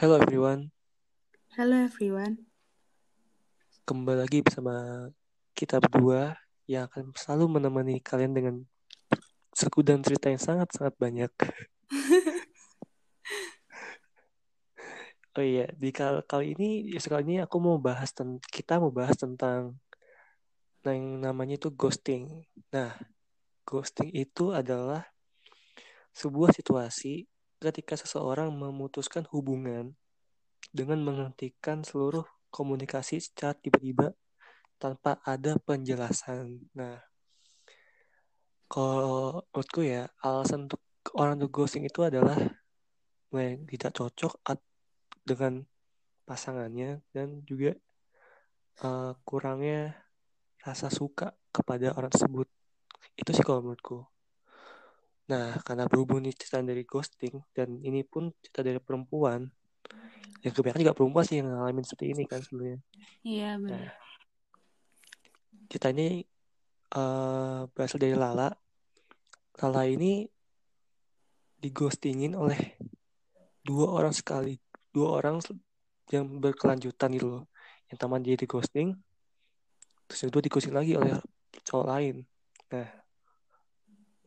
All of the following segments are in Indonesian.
Hello everyone, Hello everyone. kembali lagi bersama kita berdua yang akan selalu menemani kalian dengan segudang cerita yang sangat-sangat banyak. oh iya, di kal- kali ini, ya sekali ini aku mau bahas tentang, kita mau bahas tentang yang namanya itu ghosting. Nah, ghosting itu adalah sebuah situasi ketika seseorang memutuskan hubungan dengan menghentikan seluruh komunikasi secara tiba-tiba tanpa ada penjelasan. Nah, kalau menurutku ya, alasan untuk orang untuk ghosting itu adalah tidak cocok dengan pasangannya dan juga uh, kurangnya rasa suka kepada orang tersebut. Itu sih kalau menurutku. Nah, karena berhubung ini cerita dari ghosting dan ini pun cerita dari perempuan, yang kebanyakan juga perempuan sih yang ngalamin seperti ini kan sebenarnya. Iya Nah, benar. cerita ini uh, berasal dari Lala. Lala ini dighostingin oleh dua orang sekali, dua orang yang berkelanjutan gitu loh. Yang taman dia di ghosting, terus yang kedua di ghosting lagi oleh cowok lain. Nah,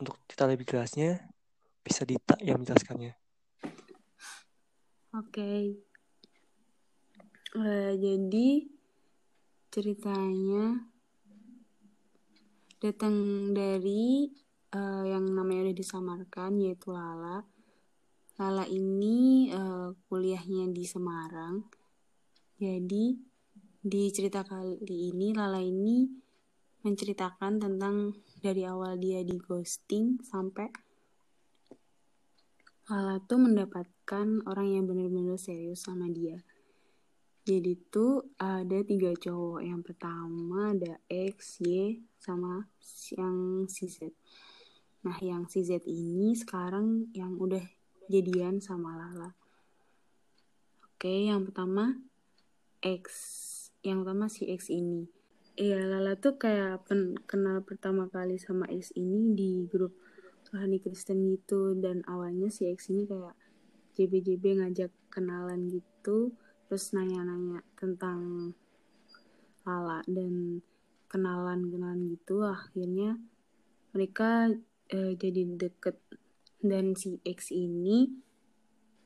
untuk kita lebih jelasnya, bisa Dita yang menjelaskannya. Oke. Eh, jadi ceritanya datang dari eh, yang namanya udah disamarkan yaitu Lala. Lala ini eh, kuliahnya di Semarang. Jadi di cerita kali ini Lala ini menceritakan tentang dari awal dia di ghosting sampai Lala tuh mendapatkan orang yang benar-benar serius sama dia. Jadi tuh ada tiga cowok. Yang pertama ada X, Y, sama yang si Z. Nah yang si Z ini sekarang yang udah jadian sama Lala. Oke yang pertama X. Yang pertama si X ini. Iya Lala tuh kayak pen kenal pertama kali sama X ini di grup rohani Kristen gitu. Dan awalnya si X ini kayak JB-JB ngajak kenalan gitu terus nanya-nanya tentang Lala dan kenalan-kenalan gitu. Akhirnya mereka eh, jadi deket. Dan si X ini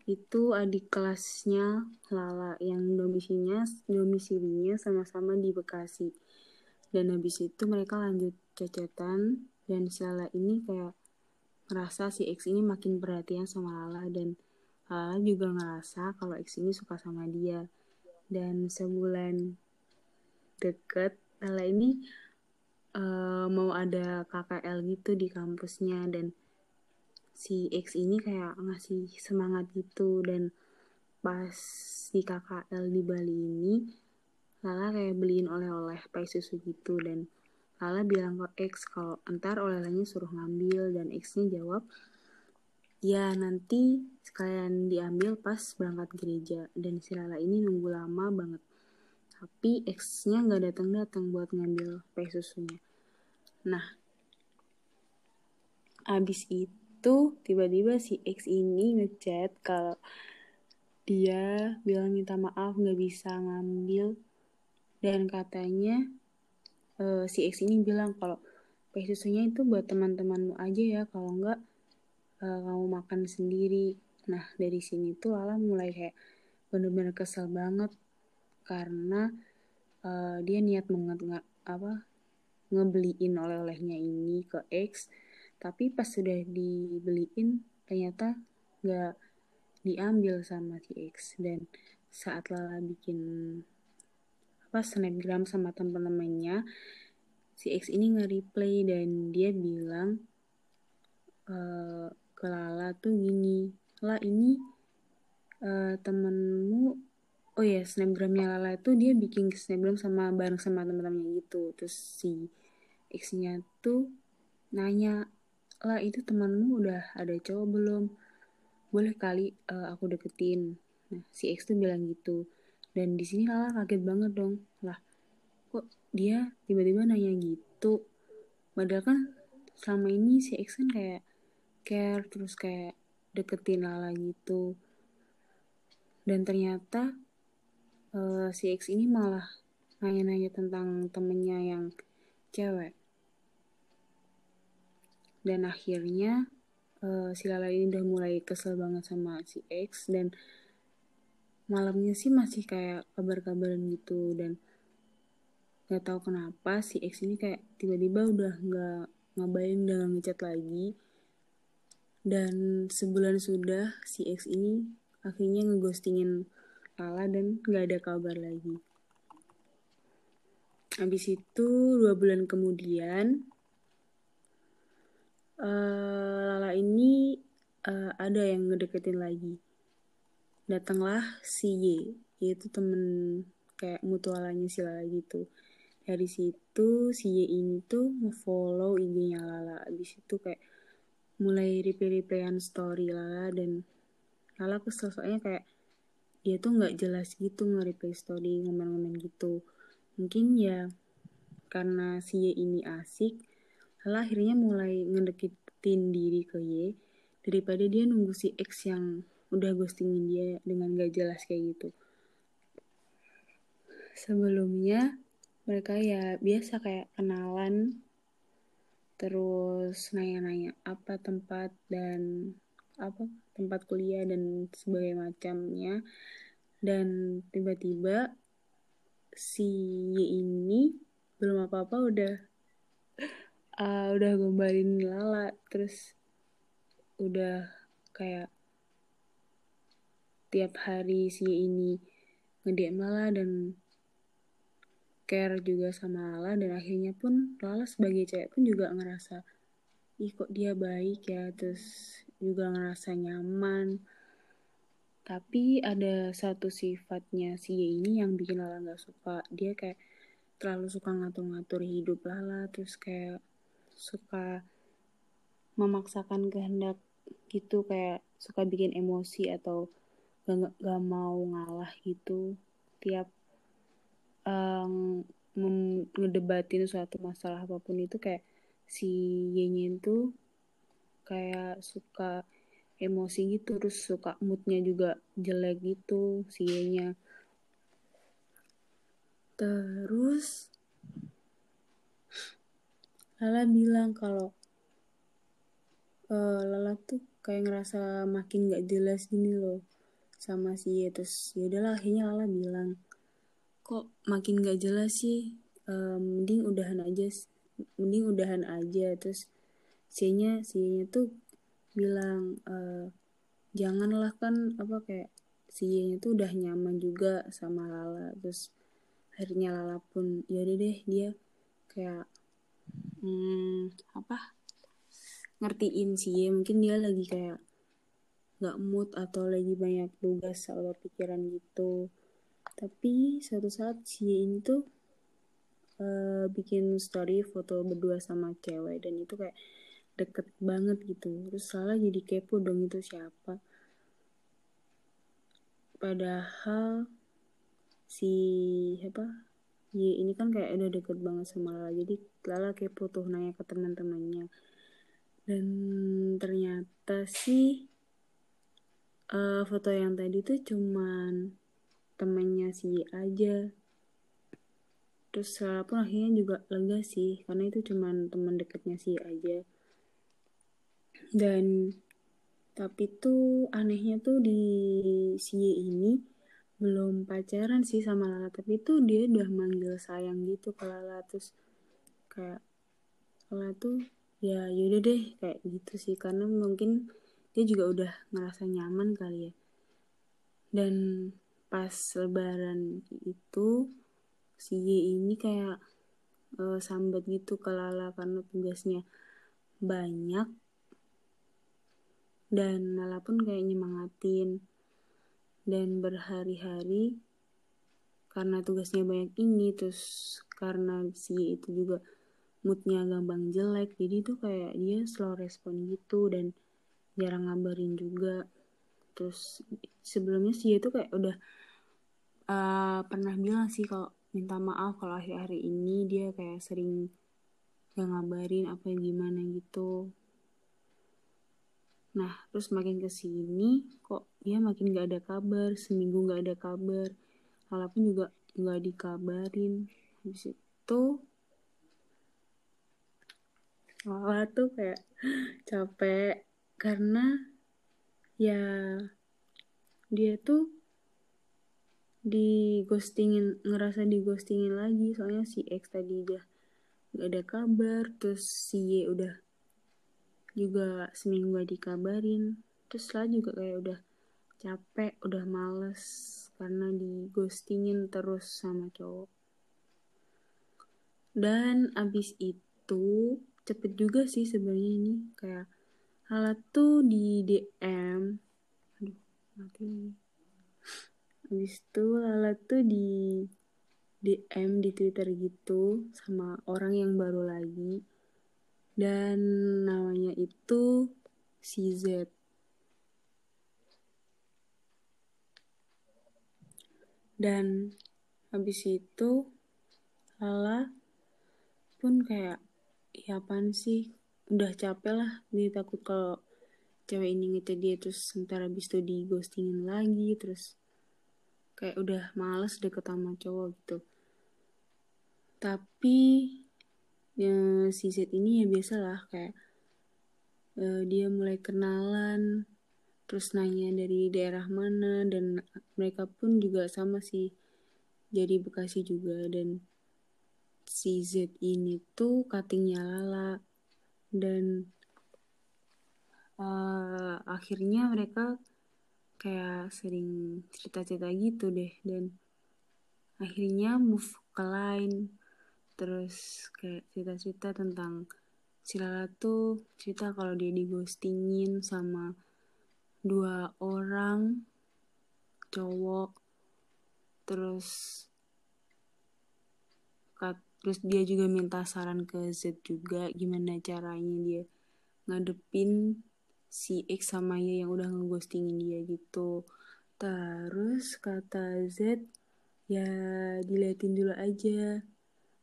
itu adik kelasnya Lala yang domisilinya domisilinya sama-sama di Bekasi dan habis itu mereka lanjut cecetan. Dan si Lala ini kayak merasa si X ini makin perhatian sama Lala. Dan Lala juga ngerasa kalau X ini suka sama dia. Dan sebulan deket Lala ini uh, mau ada KKL gitu di kampusnya. Dan si X ini kayak ngasih semangat gitu. Dan pas di KKL di Bali ini Lala kayak beliin oleh-oleh pai susu gitu dan Lala bilang ke X kalau entar oleh-olehnya suruh ngambil dan X-nya jawab ya nanti sekalian diambil pas berangkat gereja. Dan si Lala ini nunggu lama banget. Tapi X-nya nggak datang-datang buat ngambil pai susunya. Nah abis itu tiba-tiba si X ini ngechat kalau dia bilang minta maaf nggak bisa ngambil dan katanya uh, si X ini bilang kalau pai susunya itu buat teman-temanmu aja ya kalau enggak uh, kamu makan sendiri. Nah dari sini tuh Lala mulai kayak bener-bener kesel banget karena uh, dia niat banget nggak apa ngebeliin oleh-olehnya ini ke X. Tapi pas sudah dibeliin ternyata nggak diambil sama si X. Dan saat Lala bikin apa snapgram sama temen-temennya. Si X ini nge-replay dan dia bilang uh, ke Lala tuh gini lah ini uh, temenmu oh ya snapgramnya Lala itu dia bikin snapgram sama bareng sama teman-temannya gitu. Terus si X-nya tuh nanya lah itu temanmu udah ada cowok belum? Boleh kali uh, aku deketin. Nah si X tuh bilang gitu dan di sini Lala kaget banget dong. Lah kok dia tiba-tiba nanya gitu? Padahal kan selama ini si X kan kayak care terus kayak deketin Lala gitu. Dan ternyata uh, si X ini malah nanya-nanya tentang temennya yang cewek. Dan akhirnya uh, si Lala ini udah mulai kesel banget sama si X dan malamnya sih masih kayak kabar-kabaran gitu dan gak tahu kenapa si X ini kayak tiba-tiba udah nggak ngabain udah ngechat lagi dan sebulan sudah si X ini akhirnya ngeghostingin Lala dan gak ada kabar lagi Habis itu dua bulan kemudian uh, Lala ini uh, ada yang ngedeketin lagi. Datanglah si Y, yaitu temen kayak mutualanya si Lala gitu. Dari situ si Y ini tuh ngefollow IG-nya Lala. Habis itu kayak mulai replay-replayan story Lala dan Lala kesel soalnya kayak dia tuh nggak jelas gitu nge-replay story ngomen-ngomen gitu mungkin ya karena si Y ini asik lalu akhirnya mulai ngedeketin diri ke Y daripada dia nunggu si X yang udah ghostingin dia dengan gak jelas kayak gitu. Sebelumnya mereka ya biasa kayak kenalan terus nanya-nanya apa tempat dan apa tempat kuliah dan sebagai macamnya. Dan tiba-tiba si Y ini belum apa-apa udah uh, udah gombalin Lala. Terus udah kayak tiap hari si ini ngedek Lala dan care juga sama Lala dan akhirnya pun Lala sebagai cewek pun juga ngerasa ih kok dia baik ya? Terus juga ngerasa nyaman. Tapi ada satu sifatnya si Y ini yang bikin Lala nggak suka. Dia kayak terlalu suka ngatur-ngatur hidup Lala terus kayak suka memaksakan kehendak gitu kayak suka bikin emosi atau gak, gak mau ngalah gitu. Tiap um, ngedebatin suatu masalah apa pun itu kayak si Yenyen tuh kayak suka emosi gitu terus suka moodnya juga jelek gitu sienya terus Lala bilang kalau uh, Lala tuh kayak ngerasa makin gak jelas gini loh sama si Ye terus yaudahlah akhirnya Lala bilang kok makin gak jelas sih? Uh, mending udahan aja mending udahan aja. Terus si-nya si-nya tuh bilang e, janganlah kan apa kayak si nya tuh udah nyaman juga sama Lala. Terus akhirnya Lala pun ya deh dia kayak hmm, apa ngertiin sih mungkin dia lagi kayak nggak mood atau lagi banyak tugas atau pikiran gitu. Tapi suatu saat si ini tuh uh, bikin story foto berdua sama cewek dan itu kayak deket banget gitu. Terus salah jadi kepo dong itu siapa. Padahal si apa Y ini kan kayak udah deket banget sama Lala. Jadi Lala kepo tuh nanya ke teman-temannya. Dan ternyata sih uh, foto yang tadi tuh cuman temannya si aja. Terus Lala pun akhirnya juga lega sih karena itu cuman teman dekatnya si aja. Dan tapi tuh anehnya tuh di si ini belum pacaran sih sama Lala tapi tuh dia udah manggil sayang gitu ke Lala. Terus kayak Lala tuh ya yaudah deh kayak gitu sih. Karena mungkin dia juga udah ngerasa nyaman kali ya. Dan pas lebaran itu si Y ini kayak uh, sambat gitu ke Lala karena tugasnya banyak. Dan Nala pun kayak nyemangatin. Dan berhari-hari karena tugasnya banyak ini terus karena si itu juga moodnya gampang jelek jadi tuh kayak dia slow respon gitu. Dan jarang ngabarin juga terus sebelumnya sih itu kayak udah uh, pernah bilang sih kalau minta maaf kalau akhir-hari ini dia kayak sering gak ngabarin apa gimana gitu Nah, terus makin ke sini kok dia makin gak ada kabar, seminggu gak ada kabar. Lala pun juga gak dikabarin. Habis itu Lala tuh kayak capek karena ya dia tuh di ghostingin ngerasa di ghostingin lagi. Soalnya si X tadi udah gak ada kabar terus si Y udah juga seminggu gak dikabarin. Terus lah juga kayak udah capek udah males karena di ghostingin terus sama cowok. Dan abis itu cepet juga sih sebenarnya ini kayak hal tuh di DM aduh mati abis itu Lala tuh di DM di Twitter gitu sama orang yang baru lagi. Dan namanya itu si Z. Dan habis itu Lala pun kayak ya apaan sih udah capek lah dia takut kalau cewek ini ngechat dia terus sebentar habis itu di ghostingin lagi terus kayak udah males deket sama cowok gitu. Tapi ya, si Z ini ya biasalah kayak uh, dia mulai kenalan terus nanya dari daerah mana dan mereka pun juga sama sih jadi Bekasi juga dan si Z ini tuh cuttingnya Lala dan uh, akhirnya mereka kayak sering cerita-cerita gitu deh. Dan akhirnya move ke lain. Terus kayak cerita-cerita tentang si Lala tuh cerita kalau dia di ghostingin sama dua orang cowok. Terus terus dia juga minta saran ke Z juga gimana caranya dia ngadepin si X sama Y yang udah ngeghostingin dia gitu. Terus kata Z ya diliatin dulu aja.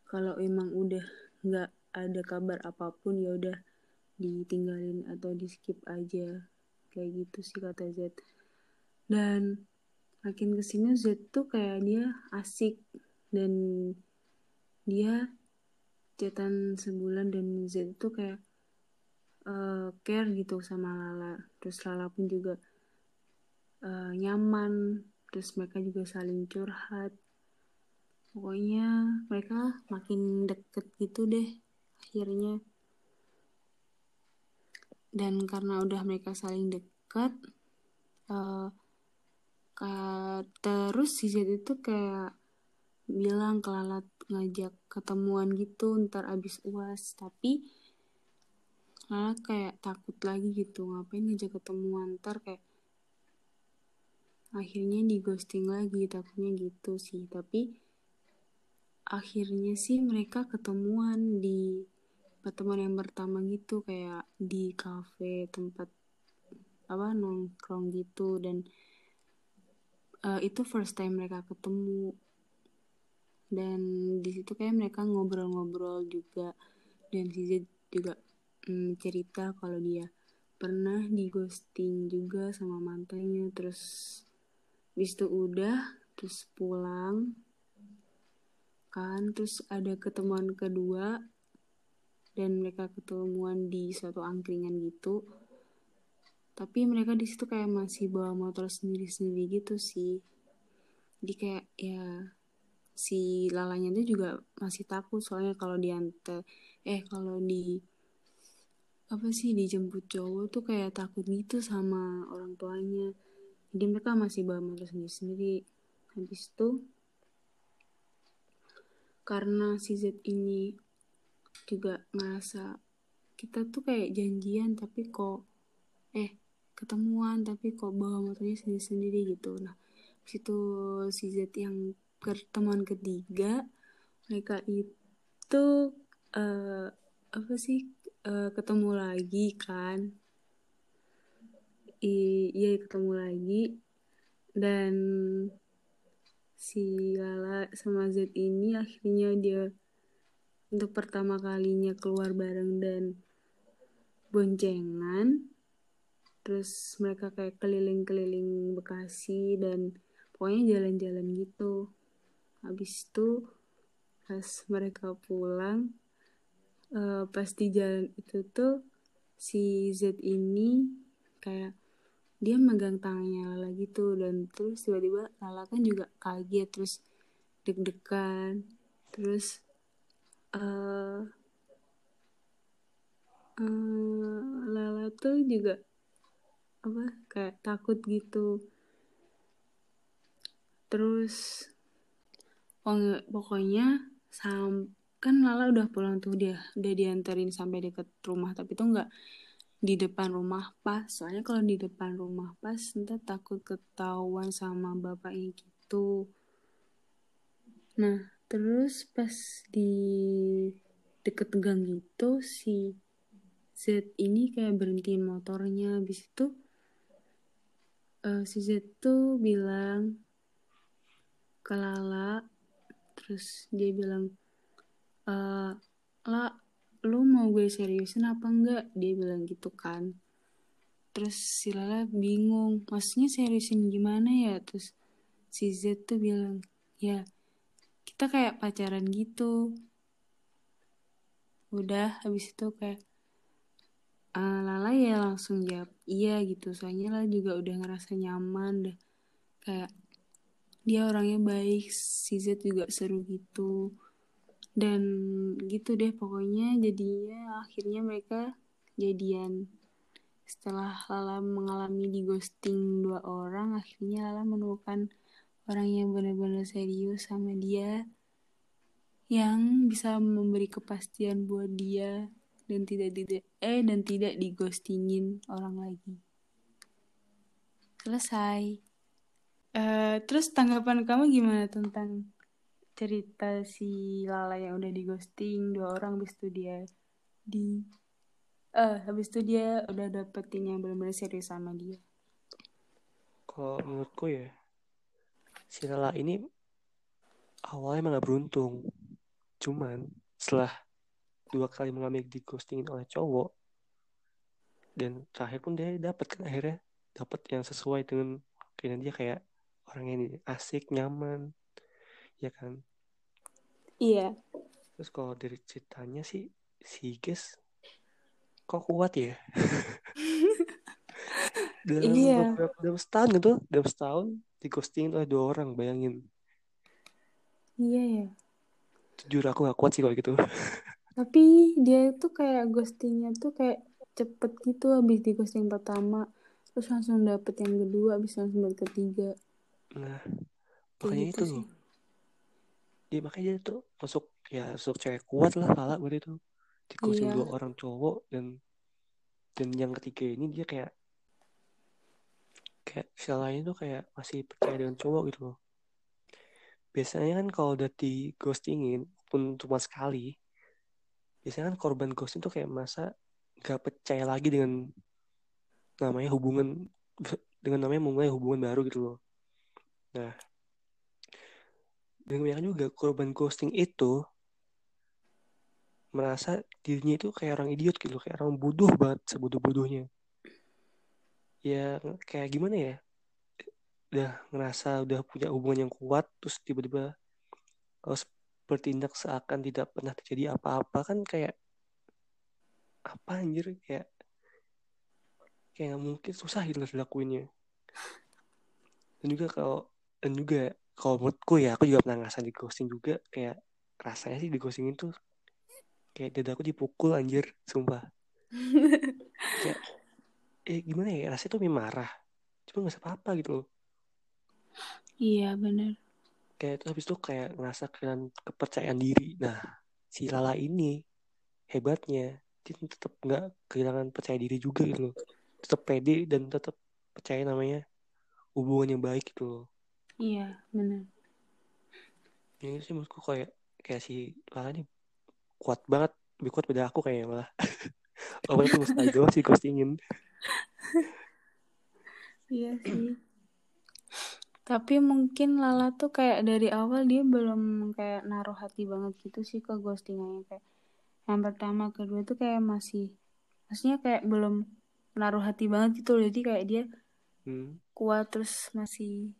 Kalau emang udah nggak ada kabar apa pun ya udah ditinggalin atau di skip aja. Kayak gitu sih kata Z. Dan makin ke sini Z tuh kayak dia asik dan dia cetan sebulan dan Z itu kayak uh, care gitu sama Lala. Terus Lala pun juga uh, nyaman. Terus mereka juga saling curhat. Pokoknya mereka makin deket gitu deh akhirnya. Dan karena udah mereka saling deket uh, terus si Z itu kayak bilang ke Lalat ngajak ketemuan gitu ntar abis uas. Tapi Lala kayak takut lagi gitu ngapain ngajak ketemuan? Ntar kayak akhirnya di ghosting lagi takutnya gitu sih. Tapi akhirnya sih mereka ketemuan di pertemuan yang pertama gitu kayak di cafe tempat apa nongkrong gitu. Dan uh, itu first time mereka ketemu dan di situ kayak mereka ngobrol-ngobrol juga. Dan si juga hmm, cerita kalau dia pernah di ghosting juga sama mantannya. Terus bis itu udah terus pulang. Kan terus ada ketemuan kedua. Dan mereka ketemuan di suatu angkringan gitu. Tapi mereka di situ kayak masih bawa motor sendiri-sendiri gitu sih. Jadi kayak ya si lalanya itu juga masih takut soalnya kalau diantar eh kalau di apa sih dijemput cowok tuh kayak takut gitu sama orang tuanya. Jadi mereka masih bawa motor sendiri sendiri habis itu karena si Z ini juga ngerasa kita tuh kayak janjian tapi kok eh ketemuan tapi kok bawa motornya sendiri sendiri gitu. Nah situ si Z yang pertemuan ketiga mereka itu uh, apa sih uh, ketemu lagi kan? Iya ketemu lagi. Dan si Lala sama Z ini akhirnya dia untuk pertama kalinya keluar bareng dan boncengan. Terus mereka kayak keliling-keliling Bekasi dan pokoknya jalan-jalan gitu habis itu pas mereka pulang uh, pas di jalan itu tuh si Z ini kayak dia megang tangannya Lala gitu dan terus tiba-tiba Lala kan juga kaget terus deg-degan terus uh, uh, Lala tuh juga apa kayak takut gitu. Terus pokoknya sam kan Lala udah pulang tuh dia udah diantarin sampai deket rumah tapi tuh nggak di depan rumah pas. Soalnya kalau di depan rumah pas entah takut ketahuan sama bapaknya gitu. Nah terus pas di deket gang gitu si Z ini kayak berhentiin motornya. Habis itu uh, si Z tuh bilang ke Lala terus dia bilang e, La lu mau gue seriusin apa enggak? Dia bilang gitu kan. Terus si Lala bingung maksudnya seriusin gimana ya? Terus si Z tuh bilang ya kita kayak pacaran gitu. Udah habis itu kayak uh, Lala ya langsung jawab iya gitu. Soalnya Lala juga udah ngerasa nyaman deh kayak dia orangnya baik si Z juga seru gitu dan gitu deh pokoknya jadinya akhirnya mereka jadian setelah Lala mengalami di ghosting dua orang akhirnya Lala menemukan orang yang benar-benar serius sama dia yang bisa memberi kepastian buat dia dan tidak tidak eh dan tidak digostingin orang lagi. Selesai. Uh, terus tanggapan kamu gimana tentang cerita si Lala yang udah digosting dua orang habis itu dia di eh uh, habis itu dia udah dapetin yang benar-benar serius sama dia. Kalau menurutku ya si Lala ini awalnya emang gak beruntung. Cuman setelah dua kali mengalami di ghostingin oleh cowok dan terakhir pun dia dapat kan akhirnya dapat yang sesuai dengan keinginan dia kayak orang ini asik nyaman ya kan? Iya. Terus kalau dari ceritanya sih si guys kok kuat ya? Dalam iya. beberapa dalam setahun gitu dalam setahun di ghosting oleh dua orang bayangin. Iya ya jujur aku gak kuat sih kalau gitu. Tapi dia itu kayak ghostingnya tuh kayak cepet gitu habis di ghosting pertama. Terus langsung dapet yang kedua habis langsung dapet ketiga nah makanya gitu itu loh ya makanya dia tuh masuk ya masuk cewek kuat lah pala buat itu di ghosting iya. dua orang cowok dan dan yang ketiga ini dia kayak kayak lain tuh kayak masih percaya dengan cowok gitu loh biasanya kan kalau udah di ghostingin pun cuma sekali biasanya kan korban ghosting tuh kayak masa gak percaya lagi dengan namanya hubungan dengan namanya memulai hubungan baru gitu loh. Nah, dengan kebanyakan juga korban ghosting itu merasa dirinya itu kayak orang idiot gitu, kayak orang bodoh banget, sebodoh-bodohnya. Ya kayak gimana ya? Udah ngerasa udah punya hubungan yang kuat, terus tiba-tiba harus bertindak seakan tidak pernah terjadi apa-apa kan kayak apa anjir kayak kayak gak mungkin susah gitu dilakuinnya dan juga kalau dan juga. Kalau menurutku ya aku juga pernah ngerasain di ghosting juga kayak rasanya sih di ghosting itu kayak dadaku dipukul anjir sumpah. Kayak eh gimana ya rasanya tuh marah. Cuma nggak apa-apa gitu loh. Iya bener. Kayak itu habis itu kayak ngerasa kehilangan kepercayaan diri. Nah si Lala ini hebatnya dia tetap nggak kehilangan percaya diri juga gitu loh. Tetap pede dan tetap percaya namanya hubungan yang baik gitu loh iya benar. Ini sih menurutku kayak kayak si Lala ini kuat banget lebih kuat pada aku kayaknya malah. Oh, itu mustahil sih ghostingin. iya sih. Tapi mungkin Lala tuh kayak dari awal dia belum kayak naruh hati banget gitu sih ke ghostingannya kayak yang pertama kedua tuh kayak masih maksudnya kayak belum menaruh hati banget gitu jadi kayak dia hmm. kuat terus masih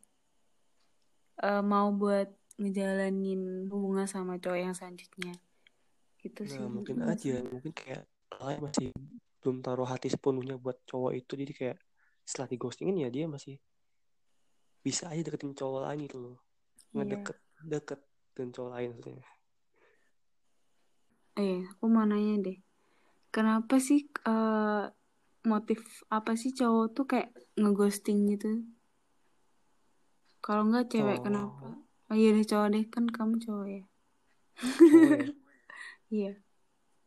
uh, mau buat ngejalanin hubungan sama cowok yang selanjutnya gitu nah sih mungkin aja mungkin kayak lain masih belum taruh hati sepenuhnya buat cowok itu jadi kayak setelah di ghostingin ya dia masih bisa aja deketin cowok lain gitu loh Iya. ngedeket deket dengan cowok lain maksudnya Eh, aku mau nanya deh. Kenapa sih uh, motif apa sih cowok tuh kayak ngeghosting gitu? Kalau nggak cewek Oh. kenapa? Oh iya deh cowok deh kan kamu cowok ya. cowok ya Iya.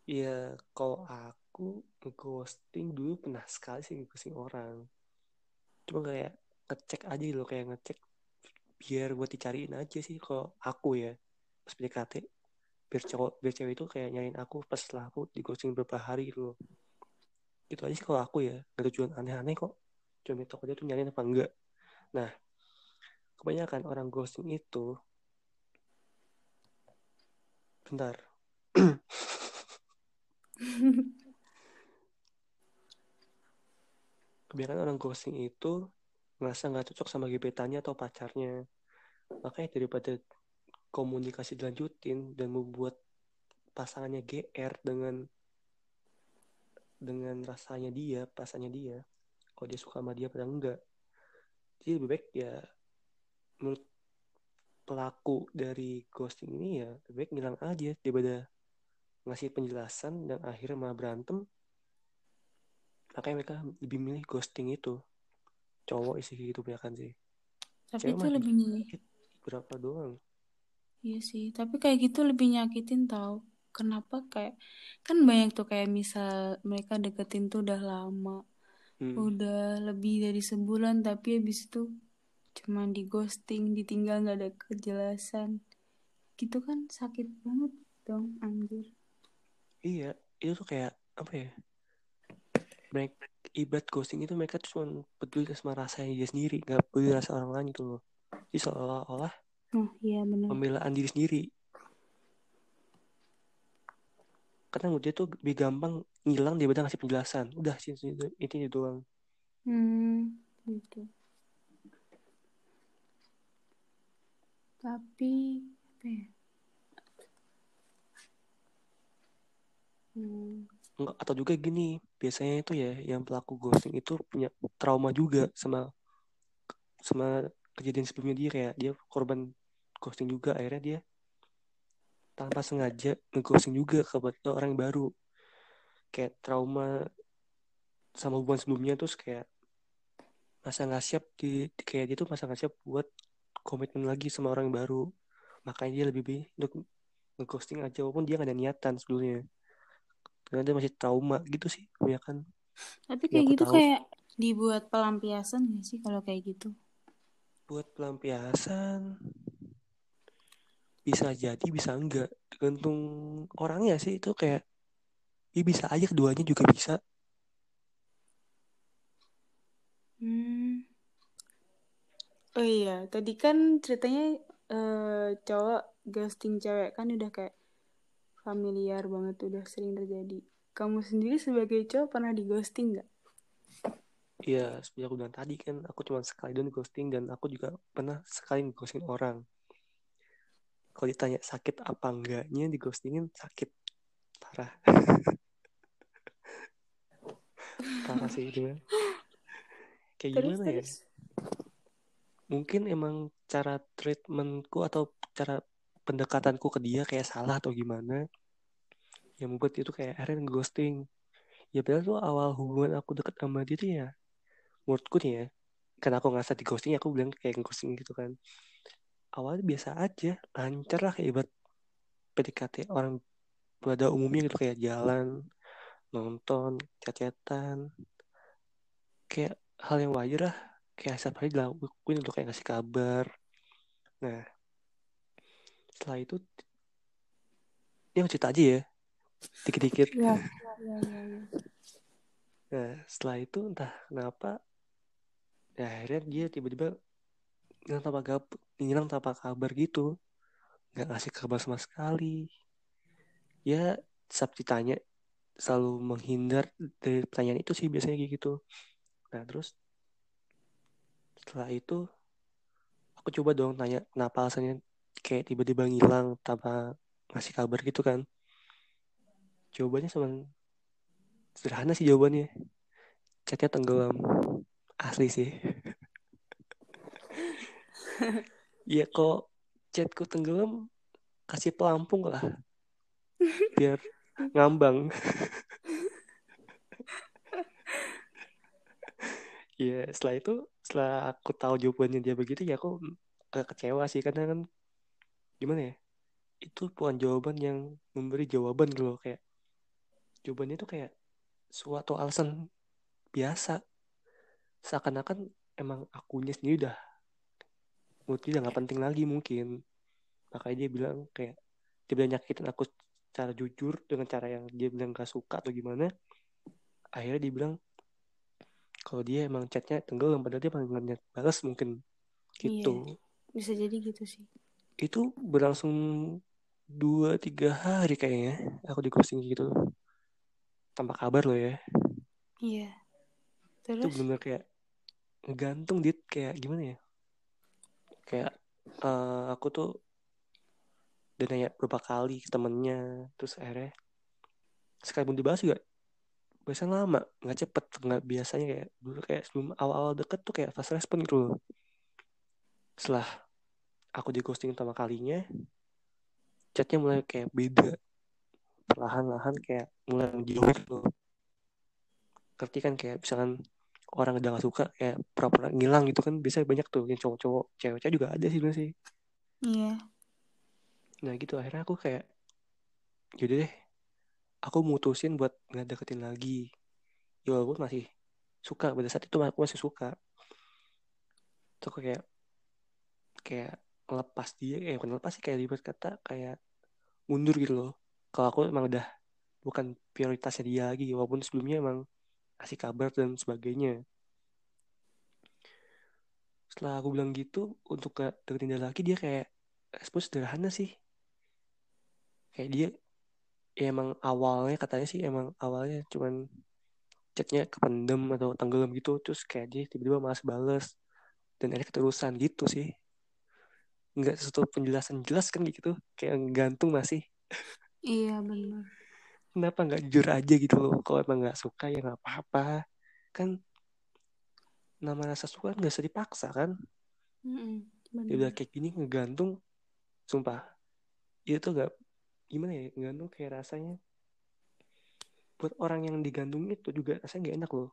Iya, kalau aku ghosting dulu pernah sekali sih ghosting orang. Cuma kayak ngecek aja gitu loh, kayak ngecek biar buat dicariin aja sih kalau aku ya pas PDKT biar cowok biar cewek itu kayak nyariin aku pas setelah aku di ghosting beberapa hari gitu loh. Itu aja sih kalau aku ya, gak tujuan aneh-aneh kok. Cuma tau dia tuh nyariin apa enggak. Nah, kebanyakan orang ghosting itu bentar. kebanyakan orang ghosting itu ngerasa nggak cocok sama gebetannya atau pacarnya makanya daripada komunikasi dilanjutin dan membuat pasangannya GR dengan dengan rasanya dia pasangannya dia kalau dia suka sama dia pada enggak jadi lebih baik ya menurut pelaku dari ghosting ini ya lebih baik ngilang aja daripada ngasih penjelasan dan akhirnya malah berantem. Makanya mereka lebih milih ghosting itu. Cowok isi gitu kan sih. Tapi Cewek itu lebih dikit berapa doang. Iya sih, tapi kayak gitu lebih nyakitin tau. Kenapa kayak kan banyak tuh kayak misal mereka deketin tuh udah lama, hmm. udah lebih dari sebulan tapi habis itu cuman di ghosting, ditinggal nggak ada kejelasan. Gitu kan sakit banget dong anjir. iya itu tuh kayak apa ya mereka ibarat ghosting itu mereka tuh cuma peduli sama rasanya dia sendiri nggak peduli rasa orang lain gitu loh jadi seolah-olah Oh iya benar. pembelaan diri sendiri karena dia tuh lebih gampang ngilang daripada ngasih penjelasan udah sih itu, itu doang Hmm, gitu. Tapi apa ya? Hmm. Atau juga gini biasanya itu ya yang pelaku ghosting itu punya trauma juga sama sama kejadian sebelumnya dia kayak dia korban ghosting juga akhirnya dia tanpa sengaja ngeghosting juga ke orang yang baru kayak trauma sama hubungan sebelumnya terus kayak masa nggak siap di- kayak dia tuh masa nggak siap buat komitmen lagi sama orang yang baru makanya dia lebih baik untuk ngeghosting aja walaupun dia gak ada niatan sebelumnya karena dia masih trauma gitu sih kebanyakan Tapi Ya, kayak gitu tahu. kayak dibuat pelampiasan gak sih kalau kayak gitu? buat pelampiasan bisa jadi bisa enggak tergantung orangnya sih itu kayak ya bisa aja keduanya juga bisa Hmm. Oh iya, tadi kan ceritanya eh, cowok ghosting cewek kan udah kayak familiar banget, udah sering terjadi. Kamu sendiri sebagai cowok pernah di ghosting nggak? Iya, seperti aku bilang tadi kan aku cuma sekali doang ghosting dan aku juga pernah sekali ghosting orang. Kalau ditanya sakit apa enggaknya di ghostingin sakit parah. parah sih itu ya. Kayak Terus gimana ya? Mungkin emang cara treatmentku atau cara pendekatanku ke dia kayak salah atau gimana. Yang membuat itu kayak akhirnya ghosting. Ya padahal tuh awal hubungan aku deket sama dia tuh ya menurutku nih ya karena aku ngerasa di ghosting aku bilang kayak ghosting gitu kan awalnya biasa aja lancar lah kayak ibarat PDKT orang pada umumnya gitu kayak jalan nonton chat-chatan kayak hal yang wajar lah kayak setiap hari dilakuin untuk kayak ngasih kabar. Nah setelah itu aku cerita aja ya. Dikit-dikit. Ya, ya, ya, ya. nah setelah itu entah kenapa ya akhirnya dia tiba-tiba ngilang tanpa kabar, ngilang tanpa kabar gitu. Nggak ngasih kabar sama sekali. Ya saat ditanya selalu menghindar dari pertanyaan itu sih biasanya kayak gitu. Nah terus setelah itu aku coba dong tanya kenapa alasannya kayak tiba-tiba ngilang tanpa ngasih kabar gitu kan. Jawabannya sama sederhana sih jawabannya. Chatnya tenggelam. Asli sih. Ya kok chatku tenggelam kasih pelampung lah. Biar ngambang. Ya setelah itu setelah aku tahu jawabannya dia begitu ya aku agak kecewa sih. Karena kan gimana ya itu bukan jawaban yang memberi jawaban gitu loh. Kayak jawabannya itu kayak suatu alasan biasa. Seakan-akan emang akunya sendiri udah dia udah nggak penting lagi mungkin. Makanya dia bilang kayak dia bilang nyakitin aku secara jujur dengan cara yang dia bilang gak suka atau gimana. Akhirnya dia bilang kalau dia emang chatnya tenggelam padahal dia emang niat balas mungkin. Gitu. Bisa jadi gitu sih. itu berlangsung dua tiga hari kayaknya aku di ghosting gitu. Tanpa kabar loh ya. Iya. itu Terus? benar kayak ngegantung dit. Kayak gimana ya? Kayak eh, aku tuh udah nanya berapa kali ke temennya terus akhirnya sekalipun dibahas juga biasanya lama nggak cepet nggak biasanya kayak dulu kayak sebelum awal-awal deket tuh kayak fast respon gitu loh. Setelah aku di ghosting pertama kalinya chatnya mulai kayak beda. Perlahan-lahan kayak mulai jauh gitu loh. Ngerti kan kayak misalkan orang udah gak suka kayak pura-pura ngilang gitu kan biasanya banyak tuh yang cowok-cowok. Cewek-cewek juga ada sih sih. Iya. nah gitu akhirnya aku kayak yaudah deh aku mutusin buat nggak deketin lagi. Ya walaupun masih suka. Pada saat itu aku masih suka. Tuh kayak kayak lepas dia eh bukan lepas sih kayak ribet kata kayak mundur gitu loh. Kalau aku emang udah bukan prioritasnya dia lagi walaupun sebelumnya emang kasih kabar dan sebagainya. Setelah aku bilang gitu untuk gak deketin dia lagi dia kayak respon sederhana sih. Kayak dia ya emang awalnya katanya sih emang awalnya cuman chatnya kependem atau tenggelam gitu terus kayak dia tiba-tiba malas bales dan akhirnya keterusan gitu sih. Nggak sesuatu penjelasan jelas kan gitu kayak gantung masih Iya benar. kenapa nggak jujur aja gitu loh kalau emang nggak suka ya nggak apa-apa. Kan nama rasa suka nggak usah dipaksa kan? Mm-mm, dia udah kayak gini ngegantung sumpah. Itu tuh gak gimana ya ngegantung kayak rasanya buat orang yang digantung itu juga rasanya gak enak loh.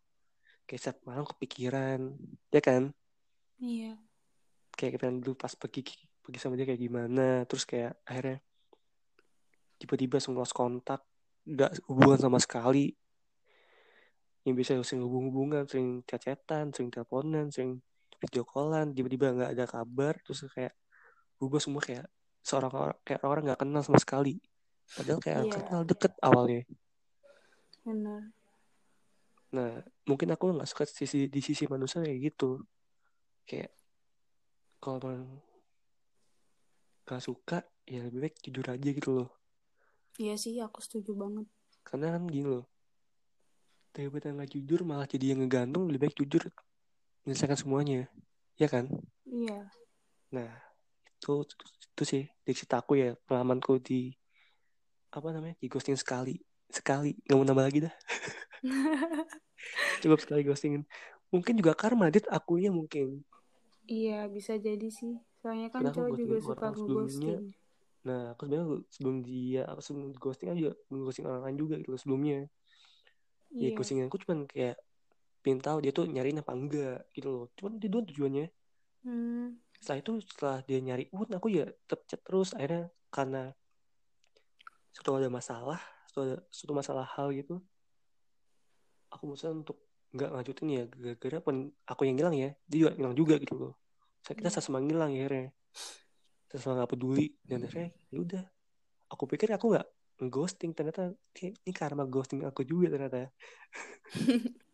Kayak setiap malam kepikiran ya kan? Iya. kayak kita dulu pas pergi pergi sama dia kayak gimana terus kayak akhirnya tiba-tiba langsung lost kontak gak hubungan sama sekali. Yang bisa sering hubung-hubungan sering chat-chatan sering teleponan sering video callan tiba-tiba nggak ada kabar terus kayak berubah semua kayak seorang orang kayak orang nggak kenal sama sekali padahal kayak Iya. kenal deket awalnya Benar. nah mungkin aku nggak suka sisi di sisi manusia kayak gitu kayak kalau emang gak suka ya lebih baik jujur aja gitu loh Iya sih, aku setuju banget. karena kan gini loh daripada nggak jujur malah jadi yang ngegantung lebih baik jujur menyelesaikan semuanya ya kan Iya. nah itu itu sih aku ya pengalamanku di apa namanya di ghosting sekali sekali nggak mau nambah lagi dah cukup sekali ghostingin mungkin juga karma dit akunya mungkin Iya, bisa jadi sih. Soalnya kan cowok ghosting juga suka ngeghosting. nah aku sebenarnya sebelum dia aku sebelum ghosting kan juga ghosting orang lain juga gitu sebelumnya ya Iya. ghostingan aku cuman kayak pengen tahu dia tuh nyariin apa enggak gitu loh cuman itu doang tujuannya Hmm. Setelah itu setelah dia nyari pun aku ya tetap chat terus. Akhirnya karena suatu ada masalah suatu, ada, suatu masalah hal gitu aku mutusin untuk nggak ngajutin ya. Gara-gara pun aku yang hilang ya dia juga hilang juga gitu loh. Saya kita Iya. sama ngilang ya akhirnya. Sama nggak peduli. Dan akhirnya ya udah. Aku pikir aku nggak ghosting ternyata ini karma ghosting aku juga ternyata.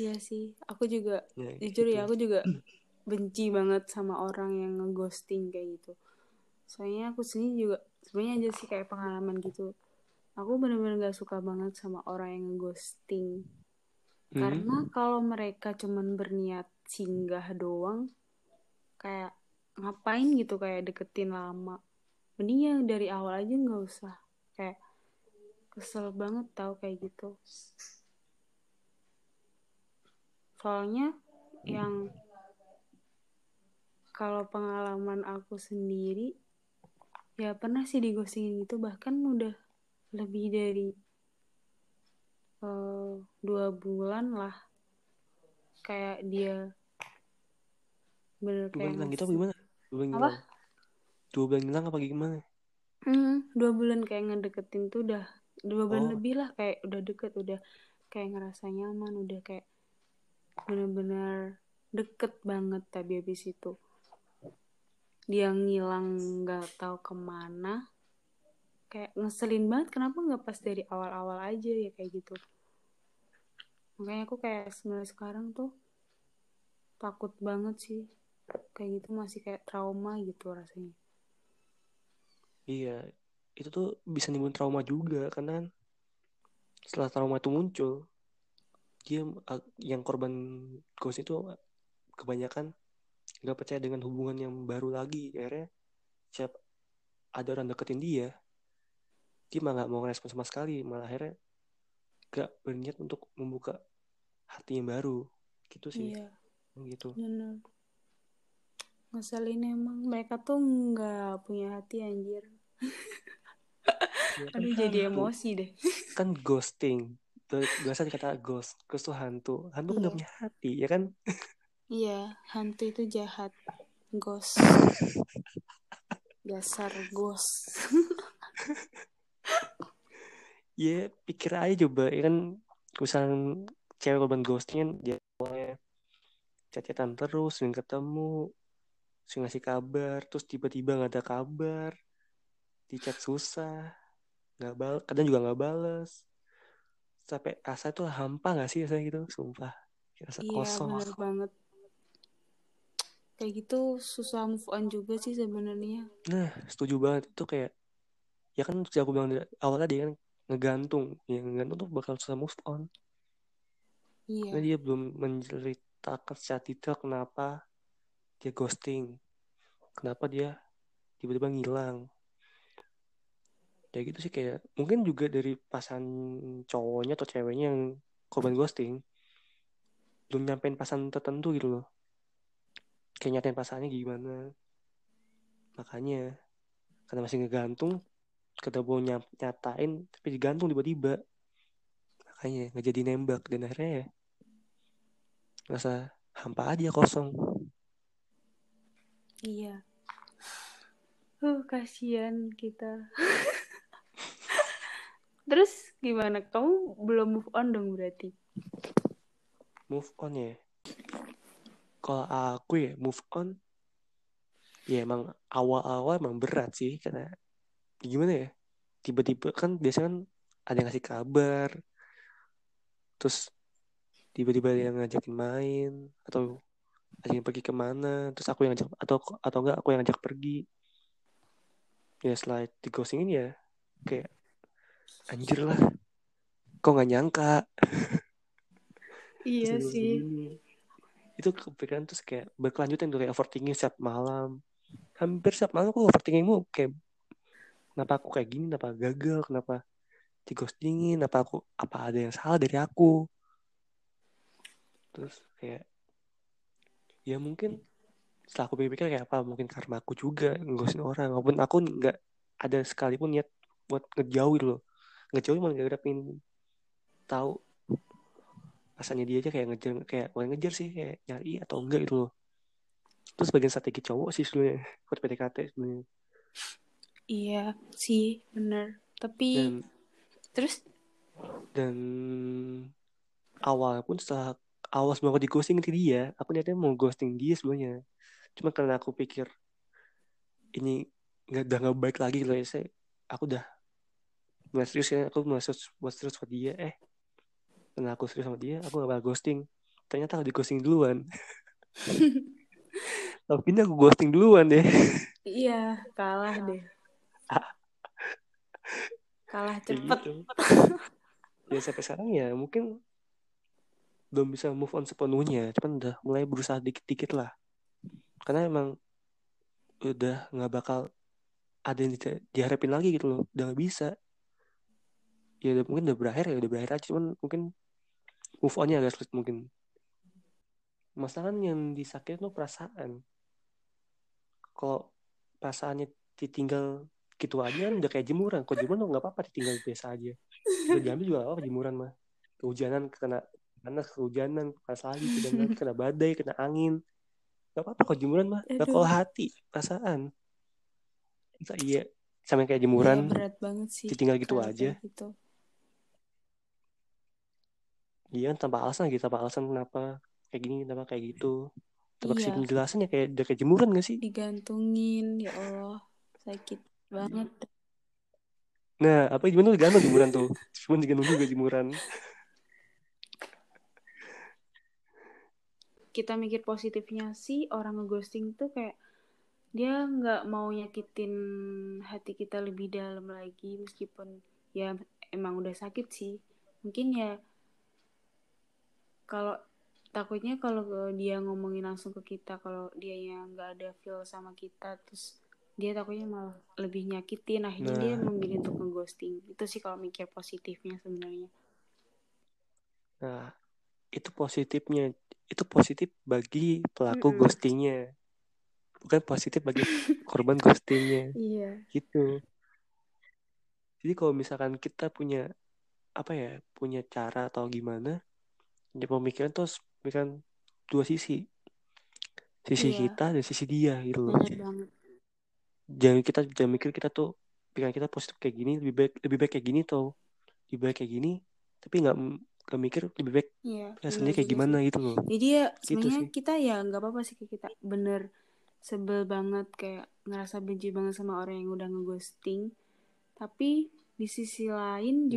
Iya sih. Aku juga ya, jujur gitu. ya, aku juga benci banget sama orang yang ngeghosting kayak gitu. Soalnya aku sendiri juga sebenarnya aja sih kayak pengalaman gitu. aku bener-bener gak suka banget sama orang yang ngeghosting Hmm. karena kalau mereka cuman berniat singgah doang kayak ngapain gitu kayak deketin lama mending yang dari awal aja nggak usah kayak kesel banget tau kayak gitu soalnya yang kalau pengalaman aku sendiri ya pernah sih digosingin gitu bahkan udah lebih dari eh, dua bulan lah kayak dia bener Dua kayak bulan gitu apa gimana? Dua bulan Apa? hilang. Dua bulan hilang apa gimana? Hmm, dua bulan kayak ngedeketin tuh udah dua bulan Oh. lebih lah kayak udah deket udah kayak ngerasa nyaman udah kayak bener-bener deket banget tapi habis itu dia ngilang nggak tahu ke mana kayak ngeselin banget kenapa nggak pas dari awal-awal aja ya kayak gitu. Makanya aku kayak sebenarnya sekarang tuh takut banget sih kayak gitu masih kayak trauma gitu rasanya. Iya, itu tuh bisa nimbulin trauma juga karena kan setelah trauma itu muncul, dia yang korban ghost itu kebanyakan nggak percaya dengan hubungan yang baru lagi. Akhirnya siap ada orang deketin dia, dia malah nggak mau respon sama sekali, malah akhirnya gak berniat untuk membuka hati yang baru, gitu sih, iya. Gitu. bener. Ngeselin emang. Mereka tuh nggak punya hati anjir. Ya kan aduh jadi hantu. emosi deh. Kan ghosting. Biasa dikata ghost. Ghost tuh hantu. Hantu kan Iya. gak punya hati ya kan iya hantu itu jahat. Ghost. Dasar ghost. Ya pikir aja coba. Ya kan misalnya cewek korban ghosting kan dia awalnya chat-chatan terus sering ketemu sering ngasih kabar terus tiba-tiba nggak ada kabar di chat susah nggak bal kadang juga nggak bales. Sampai rasa tuh hampa nggak sih rasanya gitu? Sumpah rasa iya kosong. bener banget kayak gitu susah move on juga sih sebenarnya Nah, setuju banget itu kayak ya kan sudah aku bilang dari awal tadi kan ngegantung, ya ngegantung tuh bakal susah move on. iya Karena dia belum menceritakan secara detail kenapa dia ghosting, kenapa dia tiba-tiba ngilang. Kayak gitu sih kayak mungkin juga dari pasangan cowoknya atau ceweknya yang korban ghosting belum nyampein pasangan tertentu gitu loh. Kayak nyatain pasangannya gimana. Makanya karena masih ngegantung kata mau nyatain tapi digantung tiba-tiba. Makanya nggak jadi nembak. Dan akhirnya ya rasa hampa aja kosong. Iya. Uh kasihan kita. Terus gimana? Kamu belum move on dong berarti? Move on ya kalau aku ya move on. Ya emang awal-awal emang berat sih karena gimana ya tiba-tiba kan biasanya kan ada yang ngasih kabar terus tiba-tiba ada yang ngajakin main atau ada yang pergi ke mana terus aku yang ngajak atau atau enggak aku yang ngajak pergi. Ya setelah di ghostingin ya kayak anjir lah kok nggak nyangka? Iya sih. Itu kepikiran terus kayak berkelanjutan kayak overthinking setiap malam. Hampir setiap malam aku overthinkingmu kayak kenapa aku kayak gini kenapa gagal kenapa di ghostingin apa aku apa ada yang salah dari aku. Terus kayak ya mungkin setelah aku pikir-pikir kayak apa mungkin karma aku juga ngeghosting orang walaupun aku nggak ada sekalipun niat buat ngejauhin loh. Ngejauhin malah gak pengen tahu pasannya dia aja kayak ngejar kayak bukan ngejar sih kayak nyari atau enggak gitu loh. Terus bagian strategi cowok sih sebenarnya buat PDKT sebenarnya. Iya sih bener. Tapi dan terus? Dan awal pun setelah awal sebelum aku di ghosting ke dia aku niatnya mau ghosting dia sebenarnya. Cuma karena aku pikir ini nggak udah nggak baik lagi loh ya. Saya aku udah mulai serius ya aku mulai serius buat serius sama dia. Eh karena aku serius sama dia aku gak bakal ghosting. Ternyata aku di ghosting duluan. Tapi ini aku ghosting duluan deh. Iya kalah deh. Kalah cepet. gitu. ya sampai sekarang ya mungkin belum bisa move on sepenuhnya. Cuman udah mulai berusaha dikit-dikit lah. Karena emang udah nggak bakal ada yang di- diharapin lagi gitu loh. Udah nggak bisa ya udah, mungkin udah berakhir ya udah berakhir aja cuman mungkin move onnya agak sulit mungkin. Masalah kan yang disakitin tuh perasaan. Kalau perasaannya ditinggal gitu aja kan udah kayak jemuran. Kalau jemuran nggak apa-apa ditinggal biasa aja. Udah diambil juga nggak apa-apa jemuran mah. Kehujanan kena panas kehujanan panas lagi kena, kena badai kena angin. Nggak apa-apa kalau jemuran mah Nah, kalau hati perasaan. Masa iya sama kayak jemuran berat banget sih. ditinggal gitu aja. gitu. Iya kan tanpa alasan gitu tanpa alasan kenapa kayak gini kenapa kayak gitu. Tanpa kasih Iya. penjelasan ya kayak udah kayak jemuran gak sih? Digantungin ya Allah. Sakit banget. Nah apa gimana tuh? Digantung jemuran tuh. Cuman digantung juga jemuran. Kita mikir positifnya sih orang ngeghosting tuh kayak dia nggak mau nyakitin hati kita lebih dalam lagi meskipun ya emang udah sakit sih. Mungkin ya kalau takutnya kalau dia ngomongin langsung ke kita kalau dia yang nggak ada feel sama kita terus dia takutnya malah lebih nyakitin. Akhirnya dia Nah. memilih untuk ngeghosting. Itu sih kalau mikir positifnya sebenarnya. Nah itu positifnya. Itu positif bagi pelaku Mm-mm. ghostingnya. Bukan positif bagi korban ghostingnya. Iya. Gitu. Jadi kalau misalkan kita punya apa ya punya cara atau gimana ya pemikiran tuh harus pemikiran dua sisi sisi Iya. kita dan sisi dia gitu loh jangan kita jangan mikir kita tuh pikiran kita positif kayak gini lebih baik lebih baik kayak gini tuh lebih baik kayak gini tapi nggak nggak mikir lebih baik iya rasanya bener kayak juga gimana sih. gitu loh jadi ya Gitu sebenarnya sih. kita ya nggak apa-apa sih kayak kita bener sebel banget kayak ngerasa benci banget sama orang yang udah ngeghosting tapi di sisi lain Hmm.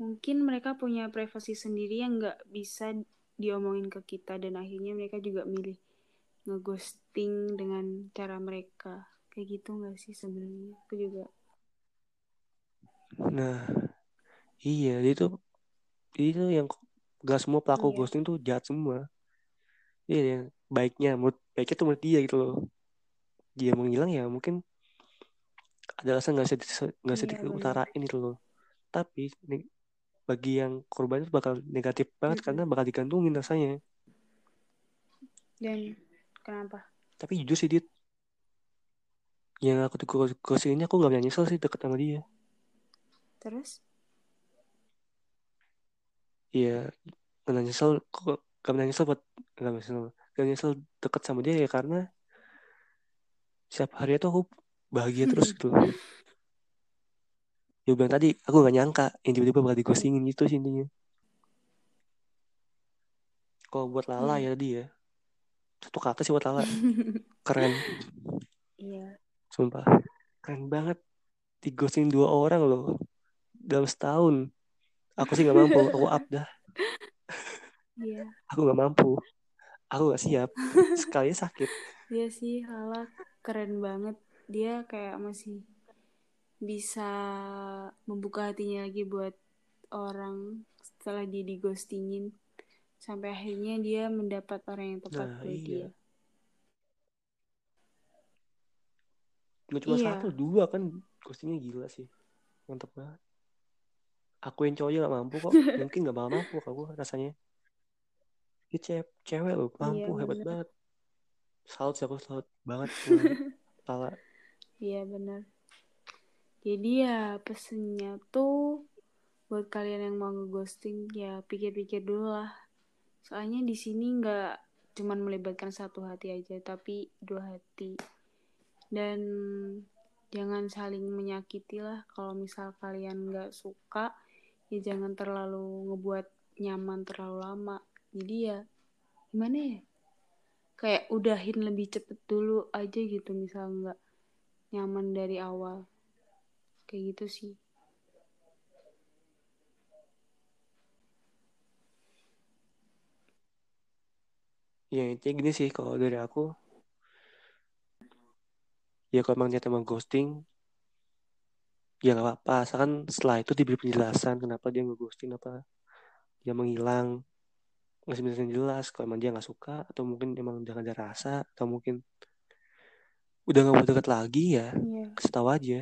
Mungkin mereka punya privasi sendiri yang nggak bisa diomongin ke kita dan akhirnya mereka juga milih ngeghosting dengan cara mereka. Kayak gitu nggak sih sebenarnya? Aku juga nah iya itu itu yang gak semua pelaku Iya. ghosting tuh jahat semua. Iya yang baiknya menurut baiknya tuh menurut dia gitu loh. Dia menghilang ya mungkin ada alasan nggak bisa nggak bisa Iya, diutarain itu loh. Tapi bagi yang korban itu bakal negatif banget Mm-mm. karena bakal digantungin rasanya. Dan kenapa? Tapi jujur sih dit. Yang aku tuh ghosting ini aku nggak pernah nyesel sih deket sama dia. Terus? Iya, gak nyesel kok gak pernah nyesel buat gak nyesel gak nyesel deket sama dia ya karena setiap hari itu aku bahagia terus gitu. Dia bilang tadi aku gak nyangka. Yang tiba-tiba bakal digostingin itu sih intinya. Kalau buat Lala Iya. ya tadi ya. Satu kata sih buat Lala. Keren. Iya. Sumpah. Keren banget. Digosting dua orang loh. Dalam setahun. Aku sih gak mampu. Aku up dah. Iya. Aku gak mampu. Aku gak siap. Sekali sakit. Dia sih Lala keren banget. Dia kayak masih bisa membuka hatinya lagi buat orang setelah dia digostingin. Sampai akhirnya dia mendapat orang yang tepat Nah, buat iya. dia. Gak cuma Iya. satu, dua kan ghostingnya gila sih. Mantap banget. Aku yang cowok aja gak mampu kok. Mungkin gak bakal mampu gue rasanya. Dia cewek, cewek loh, mampu, Iya, hebat bener. banget. Salut sih aku, salut banget. sama Lala. Iya benar. Jadi ya pesennya tuh buat kalian yang mau ngeghosting ya pikir-pikir dulu lah. Soalnya di sini nggak cuman melibatkan satu hati aja tapi dua hati. Dan jangan saling menyakiti lah kalau misal kalian nggak suka ya jangan terlalu ngebuat nyaman terlalu lama. Jadi ya gimana ya? Kayak udahin lebih cepet dulu aja gitu misal nggak nyaman dari awal kayak gitu sih Ya intinya gini sih kalau dari aku. Ya kalau emang niat emang ghosting. ya nggak apa-apa asalkan setelah itu diberi penjelasan kenapa dia ngeghosting apa dia menghilang ngasih penjelasan jelas kalau emang dia nggak suka atau mungkin emang udah nggak ada rasa atau mungkin udah nggak mau deket lagi ya Iya, kasih tahu aja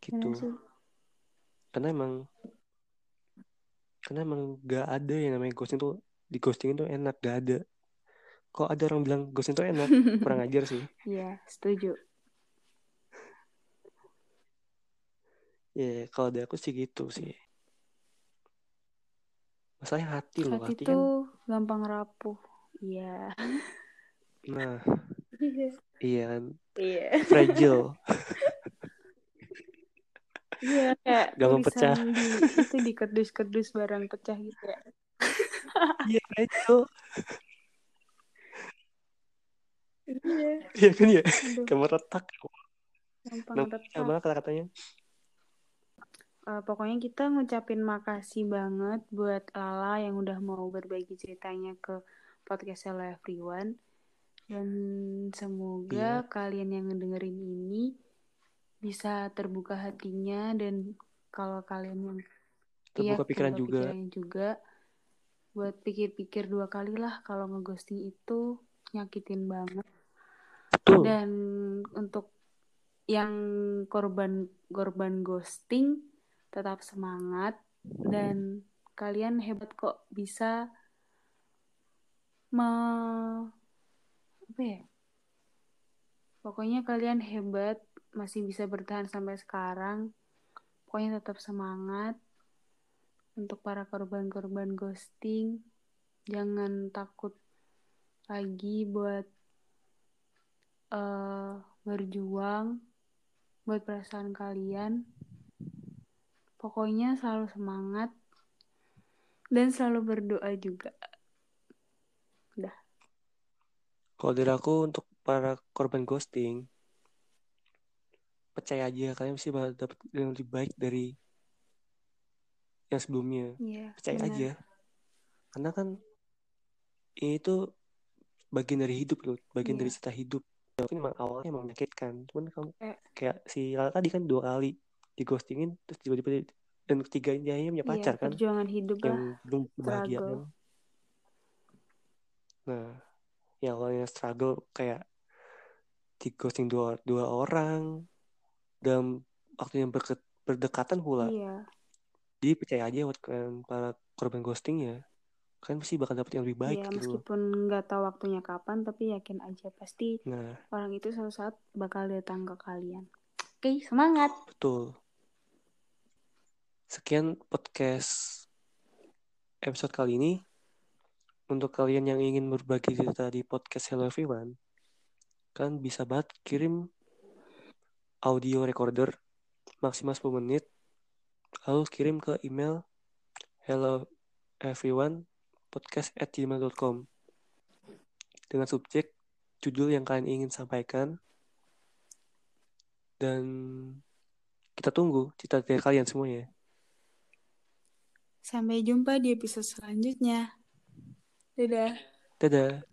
gitu sih. karena emang karena emang gak ada yang namanya ghosting tuh di ghosting itu enak gak ada kok ada orang bilang ghosting tuh enak kurang ajar sih Iya, setuju. ya kalau dari aku sih gitu sih masalahnya hati loh Hati hati kan tuh gampang rapuh. Iya. nah Iya. iya kan Iya. fragile Iya, kayak Gampang pecah. di itu di kerdus-kerdus barang pecah gitu ya. iya fragile Iya, iya kan ya aduh, kayak meretak gampang retak. kata-katanya Eh, pokoknya kita ngucapin makasih banget buat Lala yang udah mau berbagi ceritanya ke podcast Hello Everyone. Dan semoga kalian yang ngedengerin ini bisa terbuka hatinya dan kalau kalian yang terbuka pikiran terbuka juga juga buat pikir-pikir dua kali lah kalau ngeghosting itu nyakitin banget. betul Dan untuk yang korban korban ghosting tetap semangat dan kalian hebat kok bisa me apa ya? Pokoknya kalian hebat masih bisa bertahan sampai sekarang. Pokoknya tetap semangat untuk para korban-korban ghosting. Jangan takut lagi buat eh, berjuang buat perasaan kalian. Pokoknya selalu semangat dan selalu berdoa juga. Udah. kalau dari aku untuk para korban ghosting percaya aja kalian pasti bakal dapet yang lebih baik dari yang sebelumnya Iya, percaya benar. aja karena kan ini tuh bagian dari hidup loh bagian Iya. dari cerita hidup mungkin emang awalnya emang menyakitkan cuman kamu Kayak- kayak si Lala tadi kan dua kali di ghostingin terus tiba-tiba dan ketiganya punya pacar iya, kan perjuangan hidup lah. yang belum kebahagiaan struggle. nah yang awalnya struggle kayak di ghosting dua dua orang dalam waktu yang berke- berdekatan pula. Iya, jadi percaya aja buat kalian para korban ghosting ya kalian pasti bakal dapet yang lebih baik iya gitu meskipun nggak tahu waktunya kapan, tapi yakin aja pasti nah. orang itu suatu saat bakal datang ke kalian. Oke, semangat. betul. Sekian podcast episode kali ini. Untuk kalian yang ingin berbagi cerita di podcast Hello Everyone kan bisa banget kirim audio recorder maksimal 10 menit lalu kirim ke email hello everyone podcast at gmail.com dengan subjek judul yang kalian ingin sampaikan dan kita tunggu cerita dari kalian semuanya Sampai jumpa di episode selanjutnya. Dadah. dadah